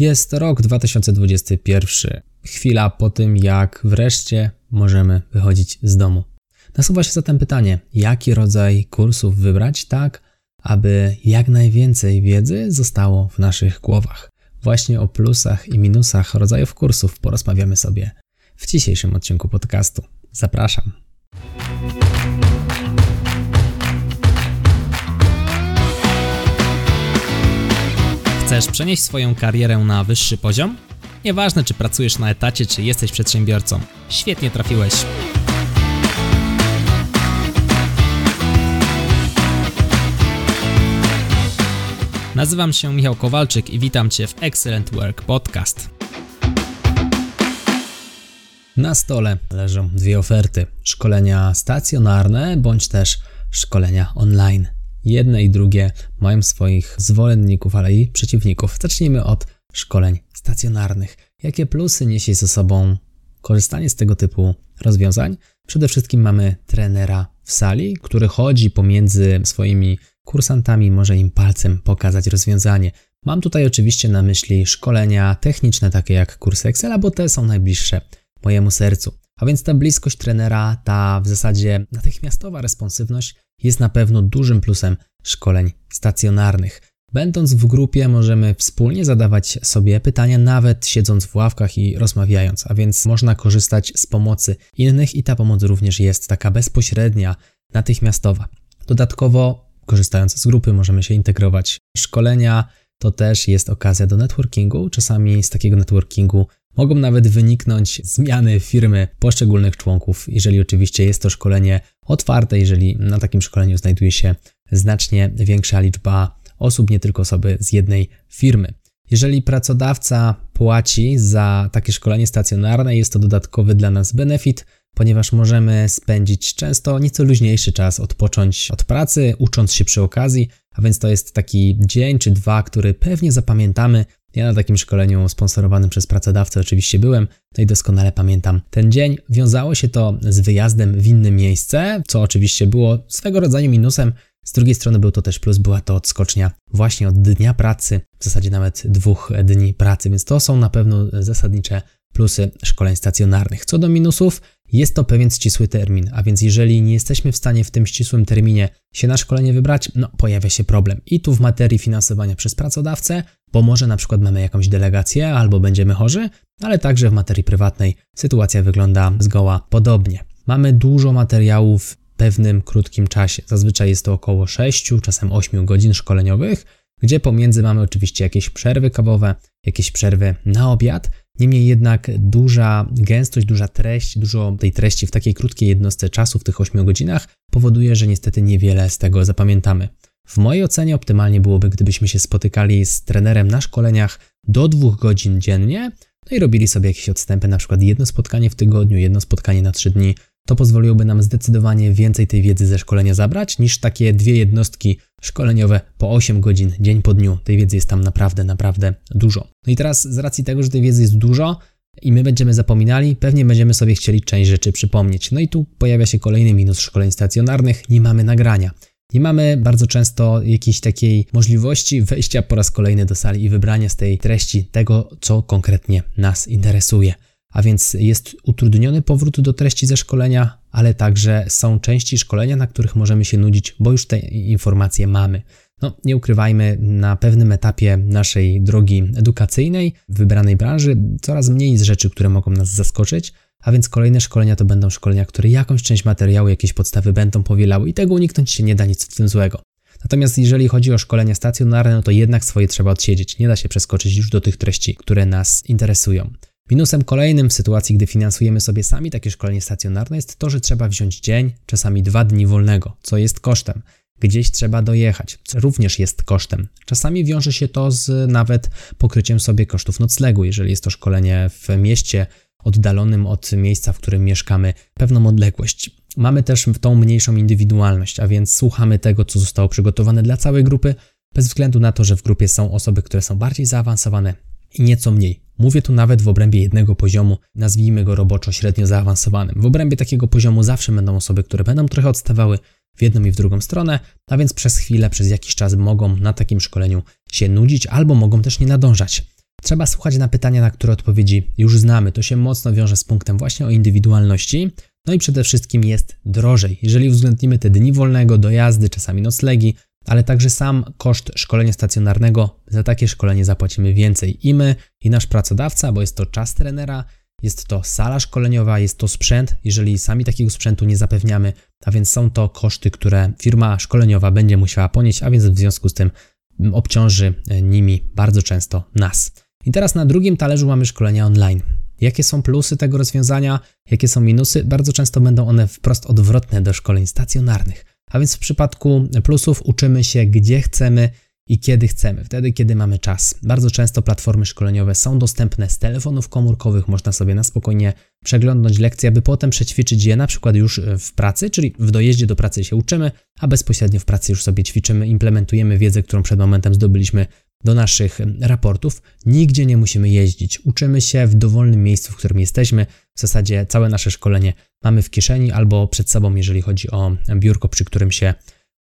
Jest rok 2021, chwila po tym, jak wreszcie możemy wychodzić z domu. Nasuwa się zatem pytanie, jaki rodzaj kursów wybrać tak, aby jak najwięcej wiedzy zostało w naszych głowach. Właśnie o plusach i minusach rodzajów kursów porozmawiamy sobie w dzisiejszym odcinku podcastu. Zapraszam. Chcesz przenieść swoją karierę na wyższy poziom? Nieważne, czy pracujesz na etacie, czy jesteś przedsiębiorcą. Świetnie trafiłeś. Nazywam się Michał Kowalczyk i witam Cię w Excellent Work Podcast. Na stole leżą dwie oferty: szkolenia stacjonarne bądź też szkolenia online. Jedne i drugie mają swoich zwolenników, ale i przeciwników. Zacznijmy od szkoleń stacjonarnych. Jakie plusy niesie ze sobą korzystanie z tego typu rozwiązań? Przede wszystkim mamy trenera w sali, który chodzi pomiędzy swoimi kursantami, może im palcem pokazać rozwiązanie. Mam tutaj oczywiście na myśli szkolenia techniczne, takie jak kursy Excela, bo te są najbliższe mojemu sercu. A więc ta bliskość trenera, ta w zasadzie natychmiastowa responsywność jest na pewno dużym plusem szkoleń stacjonarnych. Będąc w grupie, możemy wspólnie zadawać sobie pytania, nawet siedząc w ławkach i rozmawiając, a więc można korzystać z pomocy innych i ta pomoc również jest taka bezpośrednia, natychmiastowa. Dodatkowo, korzystając z grupy, możemy się integrować. Szkolenia to też jest okazja do networkingu. Czasami z takiego networkingu mogą nawet wyniknąć zmiany firmy poszczególnych członków, jeżeli oczywiście jest to szkolenie otwarte, jeżeli na takim szkoleniu znajduje się znacznie większa liczba osób, nie tylko osoby z jednej firmy. Jeżeli pracodawca płaci za takie szkolenie stacjonarne, jest to dodatkowy dla nas benefit, ponieważ możemy spędzić często nieco luźniejszy czas, odpocząć od pracy, ucząc się przy okazji, a więc to jest taki dzień czy dwa, który pewnie zapamiętamy. Ja na takim szkoleniu sponsorowanym przez pracodawcę oczywiście byłem, no i doskonale pamiętam ten dzień. Wiązało się to z wyjazdem w inne miejsce, co oczywiście było swego rodzaju minusem, z drugiej strony był to też plus, była to odskocznia właśnie od dnia pracy, w zasadzie nawet dwóch dni pracy, więc to są na pewno zasadnicze plusy szkoleń stacjonarnych. Co do minusów, jest to pewien ścisły termin, a więc jeżeli nie jesteśmy w stanie w tym ścisłym terminie się na szkolenie wybrać, no pojawia się problem. I tu w materii finansowania przez pracodawcę, bo może na przykład mamy jakąś delegację albo będziemy chorzy, ale także w materii prywatnej sytuacja wygląda zgoła podobnie. Mamy dużo materiałów pewnym krótkim czasie. Zazwyczaj jest to około 6, czasem 8 godzin szkoleniowych, gdzie pomiędzy mamy oczywiście jakieś przerwy kawowe, jakieś przerwy na obiad. Niemniej jednak duża gęstość, duża treść, dużo tej treści w takiej krótkiej jednostce czasu w tych 8 godzinach powoduje, że niestety niewiele z tego zapamiętamy. W mojej ocenie optymalnie byłoby, gdybyśmy się spotykali z trenerem na szkoleniach do dwóch godzin dziennie, no i robili sobie jakieś odstępy, na przykład jedno spotkanie w tygodniu, jedno spotkanie na trzy dni, to pozwoliłoby nam zdecydowanie więcej tej wiedzy ze szkolenia zabrać niż takie dwie jednostki szkoleniowe po 8 godzin dzień po dniu. Tej wiedzy jest tam naprawdę, naprawdę dużo. No i teraz z racji tego, że tej wiedzy jest dużo i my będziemy zapominali, pewnie będziemy sobie chcieli część rzeczy przypomnieć. No i tu pojawia się kolejny minus szkoleń stacjonarnych, nie mamy nagrania. Nie mamy bardzo często jakiejś takiej możliwości wejścia po raz kolejny do sali i wybrania z tej treści tego, co konkretnie nas interesuje a więc jest utrudniony powrót do treści ze szkolenia, ale także są części szkolenia, na których możemy się nudzić, bo już te informacje mamy. No, nie ukrywajmy, na pewnym etapie naszej drogi edukacyjnej, wybranej branży, coraz mniej z rzeczy, które mogą nas zaskoczyć, a więc kolejne szkolenia to będą szkolenia, które jakąś część materiału, jakieś podstawy będą powielały i tego uniknąć się nie da nic w tym złego. Natomiast jeżeli chodzi o szkolenia stacjonarne, no to jednak swoje trzeba odsiedzieć. Nie da się przeskoczyć już do tych treści, które nas interesują. Minusem kolejnym w sytuacji, gdy finansujemy sobie sami takie szkolenie stacjonarne jest to, że trzeba wziąć dzień, czasami dwa dni wolnego, co jest kosztem. Gdzieś trzeba dojechać, co również jest kosztem. Czasami wiąże się to z nawet pokryciem sobie kosztów noclegu, jeżeli jest to szkolenie w mieście oddalonym od miejsca, w którym mieszkamy, pewną odległość. Mamy też tą mniejszą indywidualność, a więc słuchamy tego, co zostało przygotowane dla całej grupy, bez względu na to, że w grupie są osoby, które są bardziej zaawansowane i nieco mniej. Mówię tu nawet w obrębie jednego poziomu, nazwijmy go roboczo średnio zaawansowanym. W obrębie takiego poziomu zawsze będą osoby, które będą trochę odstawały w jedną i w drugą stronę, a więc przez chwilę, przez jakiś czas mogą na takim szkoleniu się nudzić albo mogą też nie nadążać. Trzeba słuchać na pytania, na które odpowiedzi już znamy. To się mocno wiąże z punktem właśnie o indywidualności. No i przede wszystkim jest drożej. Jeżeli uwzględnimy te dni wolnego, dojazdy, czasami noclegi, ale także sam koszt szkolenia stacjonarnego, za takie szkolenie zapłacimy więcej i my, i nasz pracodawca, bo jest to czas trenera, jest to sala szkoleniowa, jest to sprzęt, jeżeli sami takiego sprzętu nie zapewniamy, a więc są to koszty, które firma szkoleniowa będzie musiała ponieść, a więc w związku z tym obciąży nimi bardzo często nas. I teraz na drugim talerzu mamy szkolenia online. Jakie są plusy tego rozwiązania, jakie są minusy? Bardzo często będą one wprost odwrotne do szkoleń stacjonarnych. A więc w przypadku plusów uczymy się gdzie chcemy i kiedy chcemy, wtedy kiedy mamy czas. Bardzo często platformy szkoleniowe są dostępne z telefonów komórkowych, można sobie na spokojnie przeglądnąć lekcje, aby potem przećwiczyć je na przykład już w pracy, czyli w dojeździe do pracy się uczymy, a bezpośrednio w pracy już sobie ćwiczymy, implementujemy wiedzę, którą przed momentem zdobyliśmy do naszych raportów. Nigdzie nie musimy jeździć. Uczymy się w dowolnym miejscu, w którym jesteśmy. W zasadzie całe nasze szkolenie mamy w kieszeni albo przed sobą, jeżeli chodzi o biurko, przy którym się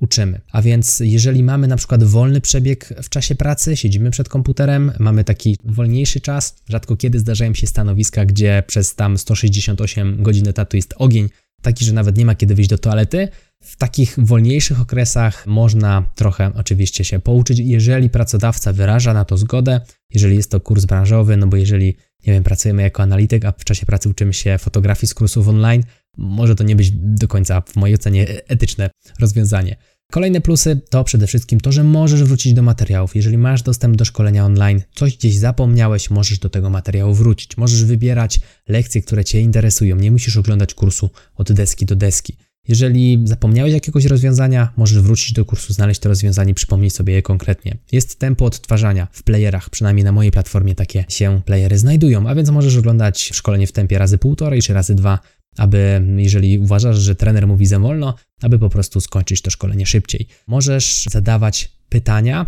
uczymy. A więc jeżeli mamy na przykład wolny przebieg w czasie pracy, siedzimy przed komputerem, mamy taki wolniejszy czas, rzadko kiedy zdarzają się stanowiska, gdzie przez tam 168 godzin etatu jest ogień, taki, że nawet nie ma kiedy wyjść do toalety, w takich wolniejszych okresach można trochę oczywiście się pouczyć, jeżeli pracodawca wyraża na to zgodę, jeżeli jest to kurs branżowy, no bo jeżeli, nie wiem, pracujemy jako analityk, a w czasie pracy uczymy się fotografii z kursów online, może to nie być do końca, w mojej ocenie, etyczne rozwiązanie. Kolejne plusy to przede wszystkim to, że możesz wrócić do materiałów. Jeżeli masz dostęp do szkolenia online, coś gdzieś zapomniałeś, możesz do tego materiału wrócić. Możesz wybierać lekcje, które Cię interesują. Nie musisz oglądać kursu od deski do deski. Jeżeli zapomniałeś jakiegoś rozwiązania, możesz wrócić do kursu, znaleźć to rozwiązanie przypomnieć sobie je konkretnie. Jest tempo odtwarzania w playerach, przynajmniej na mojej platformie takie się playery znajdują, a więc możesz oglądać szkolenie w tempie razy półtorej czy razy dwa, aby, jeżeli uważasz, że trener mówi za wolno, aby po prostu skończyć to szkolenie szybciej. Możesz zadawać pytania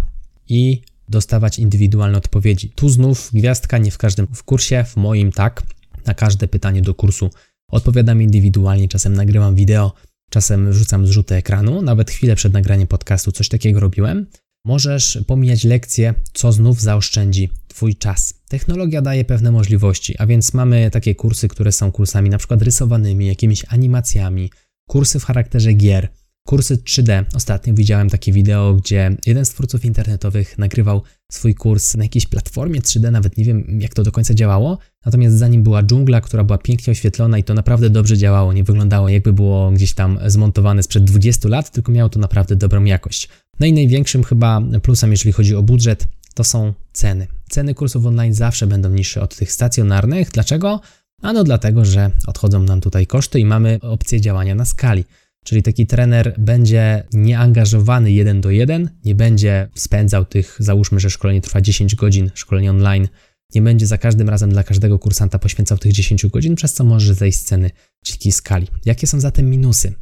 i dostawać indywidualne odpowiedzi. Tu znów gwiazdka, nie w każdym w kursie, w moim tak. Na każde pytanie do kursu odpowiadam indywidualnie, czasem nagrywam wideo, czasem wrzucam zrzuty ekranu, nawet chwilę przed nagraniem podcastu coś takiego robiłem. Możesz pomijać lekcje, co znów zaoszczędzi Twój czas. Technologia daje pewne możliwości, a więc mamy takie kursy, które są kursami na przykład rysowanymi, jakimiś animacjami, kursy w charakterze gier, kursy 3D. Ostatnio widziałem takie wideo, gdzie jeden z twórców internetowych nagrywał swój kurs na jakiejś platformie 3D, nawet nie wiem jak to do końca działało, natomiast za nim była dżungla, która była pięknie oświetlona i to naprawdę dobrze działało, nie wyglądało jakby było gdzieś tam zmontowane sprzed 20 lat, tylko miało to naprawdę dobrą jakość. No i największym chyba plusem, jeżeli chodzi o budżet, to są ceny. Ceny kursów online zawsze będą niższe od tych stacjonarnych. Dlaczego? Ano dlatego, że odchodzą nam tutaj koszty i mamy opcję działania na skali. Czyli taki trener będzie nieangażowany jeden do jeden, nie będzie spędzał tych, załóżmy, że szkolenie trwa 10 godzin, szkolenie online, nie będzie za każdym razem dla każdego kursanta poświęcał tych 10 godzin, przez co może zejść z ceny dzikiej skali. Jakie są zatem minusy?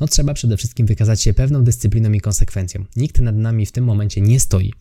No trzeba przede wszystkim wykazać się pewną dyscypliną i konsekwencją. Nikt nad nami w tym momencie nie stoi.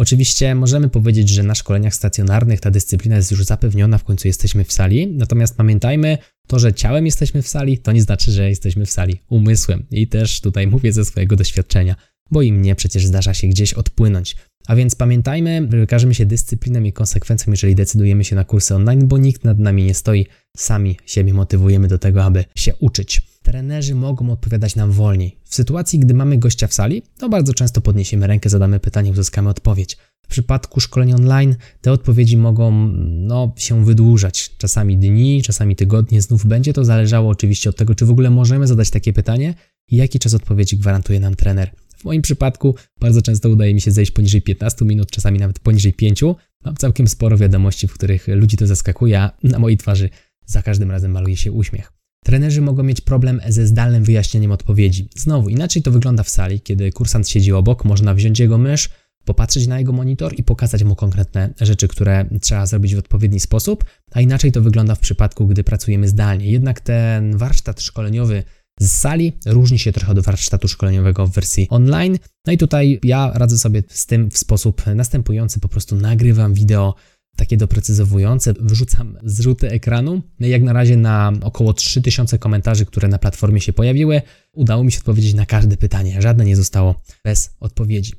Oczywiście możemy powiedzieć, że na szkoleniach stacjonarnych ta dyscyplina jest już zapewniona, w końcu jesteśmy w sali, natomiast pamiętajmy, to, że ciałem jesteśmy w sali, to nie znaczy, że jesteśmy w sali umysłem. I też tutaj mówię ze swojego doświadczenia, bo i mnie przecież zdarza się gdzieś odpłynąć. A więc pamiętajmy, że wykażemy się dyscypliną i konsekwencją, jeżeli decydujemy się na kursy online, bo nikt nad nami nie stoi, sami siebie motywujemy do tego, aby się uczyć. Trenerzy mogą odpowiadać nam wolniej. W sytuacji, gdy mamy gościa w sali, to bardzo często podniesiemy rękę, zadamy pytanie, uzyskamy odpowiedź. W przypadku szkoleń online te odpowiedzi mogą no, się wydłużać, czasami dni, czasami tygodnie, znów będzie to zależało oczywiście od tego, czy w ogóle możemy zadać takie pytanie i jaki czas odpowiedzi gwarantuje nam trener. W moim przypadku bardzo często udaje mi się zejść poniżej 15 minut, czasami nawet poniżej 5. Mam całkiem sporo wiadomości, w których ludzi to zaskakuje, a na mojej twarzy za każdym razem maluje się uśmiech. Trenerzy mogą mieć problem ze zdalnym wyjaśnieniem odpowiedzi. Znowu, inaczej to wygląda w sali, kiedy kursant siedzi obok, można wziąć jego mysz, popatrzeć na jego monitor i pokazać mu konkretne rzeczy, które trzeba zrobić w odpowiedni sposób, a inaczej to wygląda w przypadku, gdy pracujemy zdalnie. Jednak ten warsztat szkoleniowy z sali różni się trochę od warsztatu szkoleniowego w wersji online. No i tutaj ja radzę sobie z tym w sposób następujący, po prostu nagrywam wideo takie doprecyzowujące, wrzucam zrzuty ekranu. No jak na razie na około 3000 komentarzy, które na platformie się pojawiły, udało mi się odpowiedzieć na każde pytanie. Żadne nie zostało bez odpowiedzi.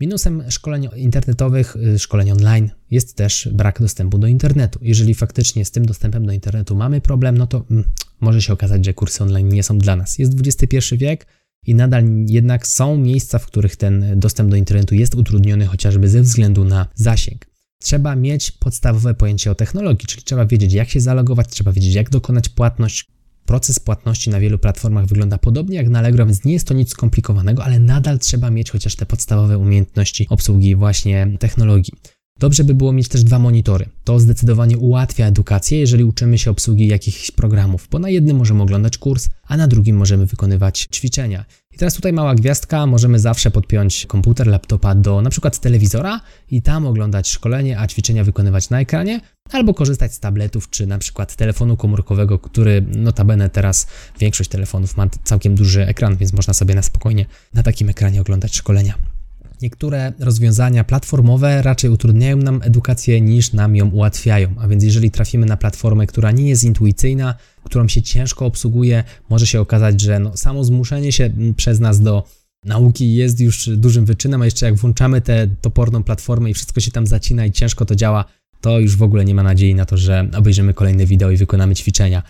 Minusem szkoleń internetowych, y, szkoleń online jest też brak dostępu do internetu. Jeżeli faktycznie z tym dostępem do internetu mamy problem, no to mm, może się okazać, że kursy online nie są dla nas. Jest XXI wiek i nadal jednak są miejsca, w których ten dostęp do internetu jest utrudniony chociażby ze względu na zasięg. Trzeba mieć podstawowe pojęcie o technologii, czyli trzeba wiedzieć, jak się zalogować, trzeba wiedzieć, jak dokonać płatność, Proces płatności na wielu platformach wygląda podobnie jak na Allegro, więc nie jest to nic skomplikowanego, ale nadal trzeba mieć chociaż te podstawowe umiejętności obsługi właśnie technologii. Dobrze by było mieć też dwa monitory. To zdecydowanie ułatwia edukację, jeżeli uczymy się obsługi jakichś programów, bo na jednym możemy oglądać kurs, a na drugim możemy wykonywać ćwiczenia. I teraz tutaj mała gwiazdka, możemy zawsze podpiąć komputer, laptopa do na przykład telewizora i tam oglądać szkolenie, a ćwiczenia wykonywać na ekranie, albo korzystać z tabletów czy na przykład telefonu komórkowego, który notabene teraz większość telefonów ma całkiem duży ekran, więc można sobie na spokojnie na takim ekranie oglądać szkolenia. Niektóre rozwiązania platformowe raczej utrudniają nam edukację niż nam ją ułatwiają. A więc jeżeli trafimy na platformę, która nie jest intuicyjna, którą się ciężko obsługuje, może się okazać, że no, samo zmuszenie się przez nas do nauki jest już dużym wyczynem, a jeszcze jak włączamy tę toporną platformę i wszystko się tam zacina i ciężko to działa, to już w ogóle nie ma nadziei na to, że obejrzymy kolejne wideo i wykonamy ćwiczenia.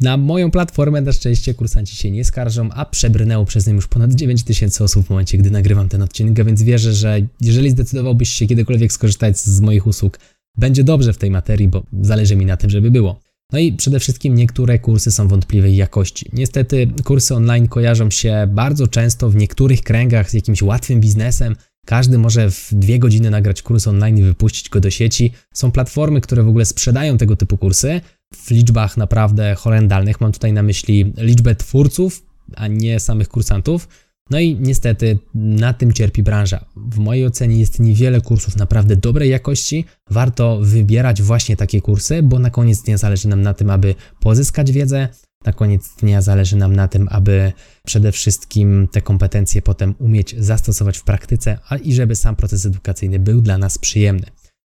Na moją platformę na szczęście kursanci się nie skarżą, a przebrnęło przez nią już ponad 9000 osób w momencie, gdy nagrywam ten odcinek, więc wierzę, że jeżeli zdecydowałbyś się kiedykolwiek skorzystać z moich usług, będzie dobrze w tej materii, bo zależy mi na tym, żeby było. No i przede wszystkim niektóre kursy są wątpliwej jakości. Niestety kursy online kojarzą się bardzo często w niektórych kręgach z jakimś łatwym biznesem. Każdy może w dwie godziny nagrać kurs online i wypuścić go do sieci. Są platformy, które w ogóle sprzedają tego typu kursy, w liczbach naprawdę horrendalnych. Mam tutaj na myśli liczbę twórców, a nie samych kursantów. No i niestety na tym cierpi branża. W mojej ocenie jest niewiele kursów naprawdę dobrej jakości. Warto wybierać właśnie takie kursy, bo na koniec dnia zależy nam na tym, aby pozyskać wiedzę. Na koniec dnia zależy nam na tym, aby przede wszystkim te kompetencje potem umieć zastosować w praktyce, a i żeby sam proces edukacyjny był dla nas przyjemny.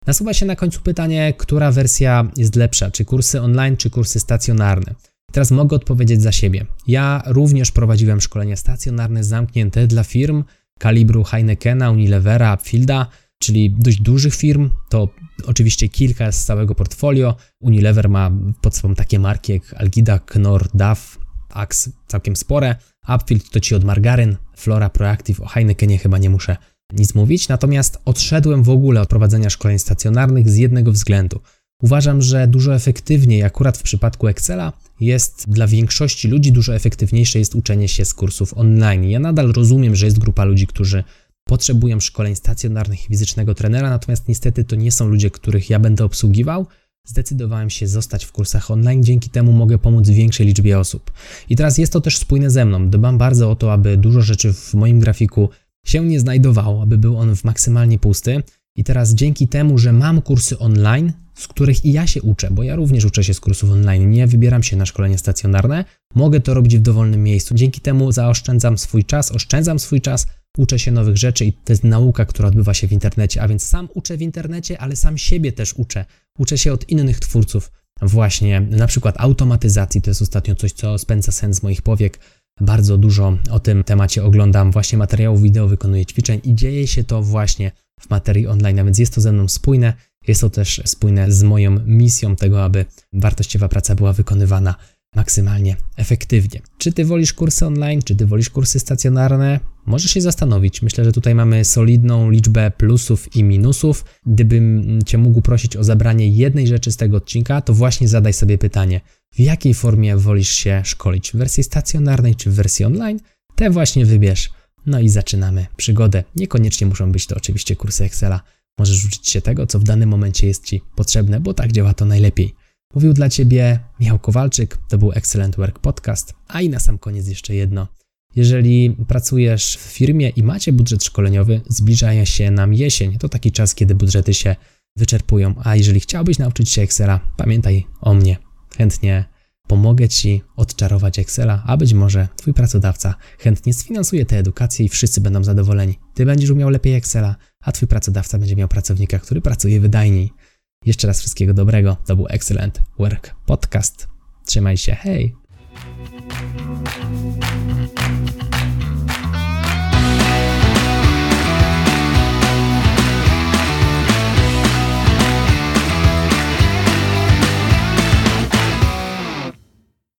Nasuwa się na końcu pytanie, która wersja jest lepsza, czy kursy online, czy kursy stacjonarne. Teraz mogę odpowiedzieć za siebie. Ja również prowadziłem szkolenia stacjonarne zamknięte dla firm kalibru Heinekena, Unilevera, Upfielda, czyli dość dużych firm. To oczywiście kilka z całego portfolio. Unilever ma pod sobą takie marki jak Algida, Knorr, DAF, Axe, całkiem spore. Upfield to ci od Margaryn, Flora, Proactive, o Heinekenie chyba nie muszę nic mówić, natomiast odszedłem w ogóle od prowadzenia szkoleń stacjonarnych z jednego względu. Uważam, że dużo efektywniej, akurat w przypadku Excela, jest dla większości ludzi dużo efektywniejsze jest uczenie się z kursów online. Ja nadal rozumiem, że jest grupa ludzi, którzy potrzebują szkoleń stacjonarnych i fizycznego trenera, natomiast niestety to nie są ludzie, których ja będę obsługiwał. Zdecydowałem się zostać w kursach online, dzięki temu mogę pomóc większej liczbie osób. I teraz jest to też spójne ze mną. Dbam bardzo o to, aby dużo rzeczy w moim grafiku się nie znajdowało, aby był on w maksymalnie pusty. I teraz dzięki temu, że mam kursy online, z których i ja się uczę, bo ja również uczę się z kursów online, nie wybieram się na szkolenie stacjonarne, mogę to robić w dowolnym miejscu. Dzięki temu zaoszczędzam swój czas, oszczędzam swój czas, uczę się nowych rzeczy i to jest nauka, która odbywa się w internecie, a więc sam uczę w internecie, ale sam siebie też uczę. Uczę się od innych twórców, właśnie na przykład automatyzacji, to jest ostatnio coś, co spędza sens moich powiek bardzo dużo o tym temacie oglądam, właśnie materiałów wideo, wykonuję ćwiczeń i dzieje się to właśnie w materii online, a więc jest to ze mną spójne. Jest to też spójne z moją misją tego, aby wartościowa praca była wykonywana maksymalnie efektywnie. Czy ty wolisz kursy online, czy ty wolisz kursy stacjonarne? Możesz się zastanowić. Myślę, że tutaj mamy solidną liczbę plusów i minusów. Gdybym cię mógł prosić o zabranie jednej rzeczy z tego odcinka, to właśnie zadaj sobie pytanie, w jakiej formie wolisz się szkolić? W wersji stacjonarnej czy w wersji online? Te właśnie wybierz. No i zaczynamy przygodę. Niekoniecznie muszą być to oczywiście kursy Excela. Możesz uczyć się tego, co w danym momencie jest Ci potrzebne, bo tak działa to najlepiej. Mówił dla Ciebie Michał Kowalczyk, to był Excellent Work Podcast. A i na sam koniec jeszcze jedno. Jeżeli pracujesz w firmie i macie budżet szkoleniowy, zbliża się nam jesień. To taki czas, kiedy budżety się wyczerpują. A jeżeli chciałbyś nauczyć się Excela, pamiętaj o mnie. Chętnie pomogę Ci odczarować Excela, a być może Twój pracodawca chętnie sfinansuje tę edukację i wszyscy będą zadowoleni. Ty będziesz umiał lepiej Excela, a Twój pracodawca będzie miał pracownika, który pracuje wydajniej. Jeszcze raz wszystkiego dobrego. To był Excellent Work Podcast. Trzymaj się, hej! Thank you.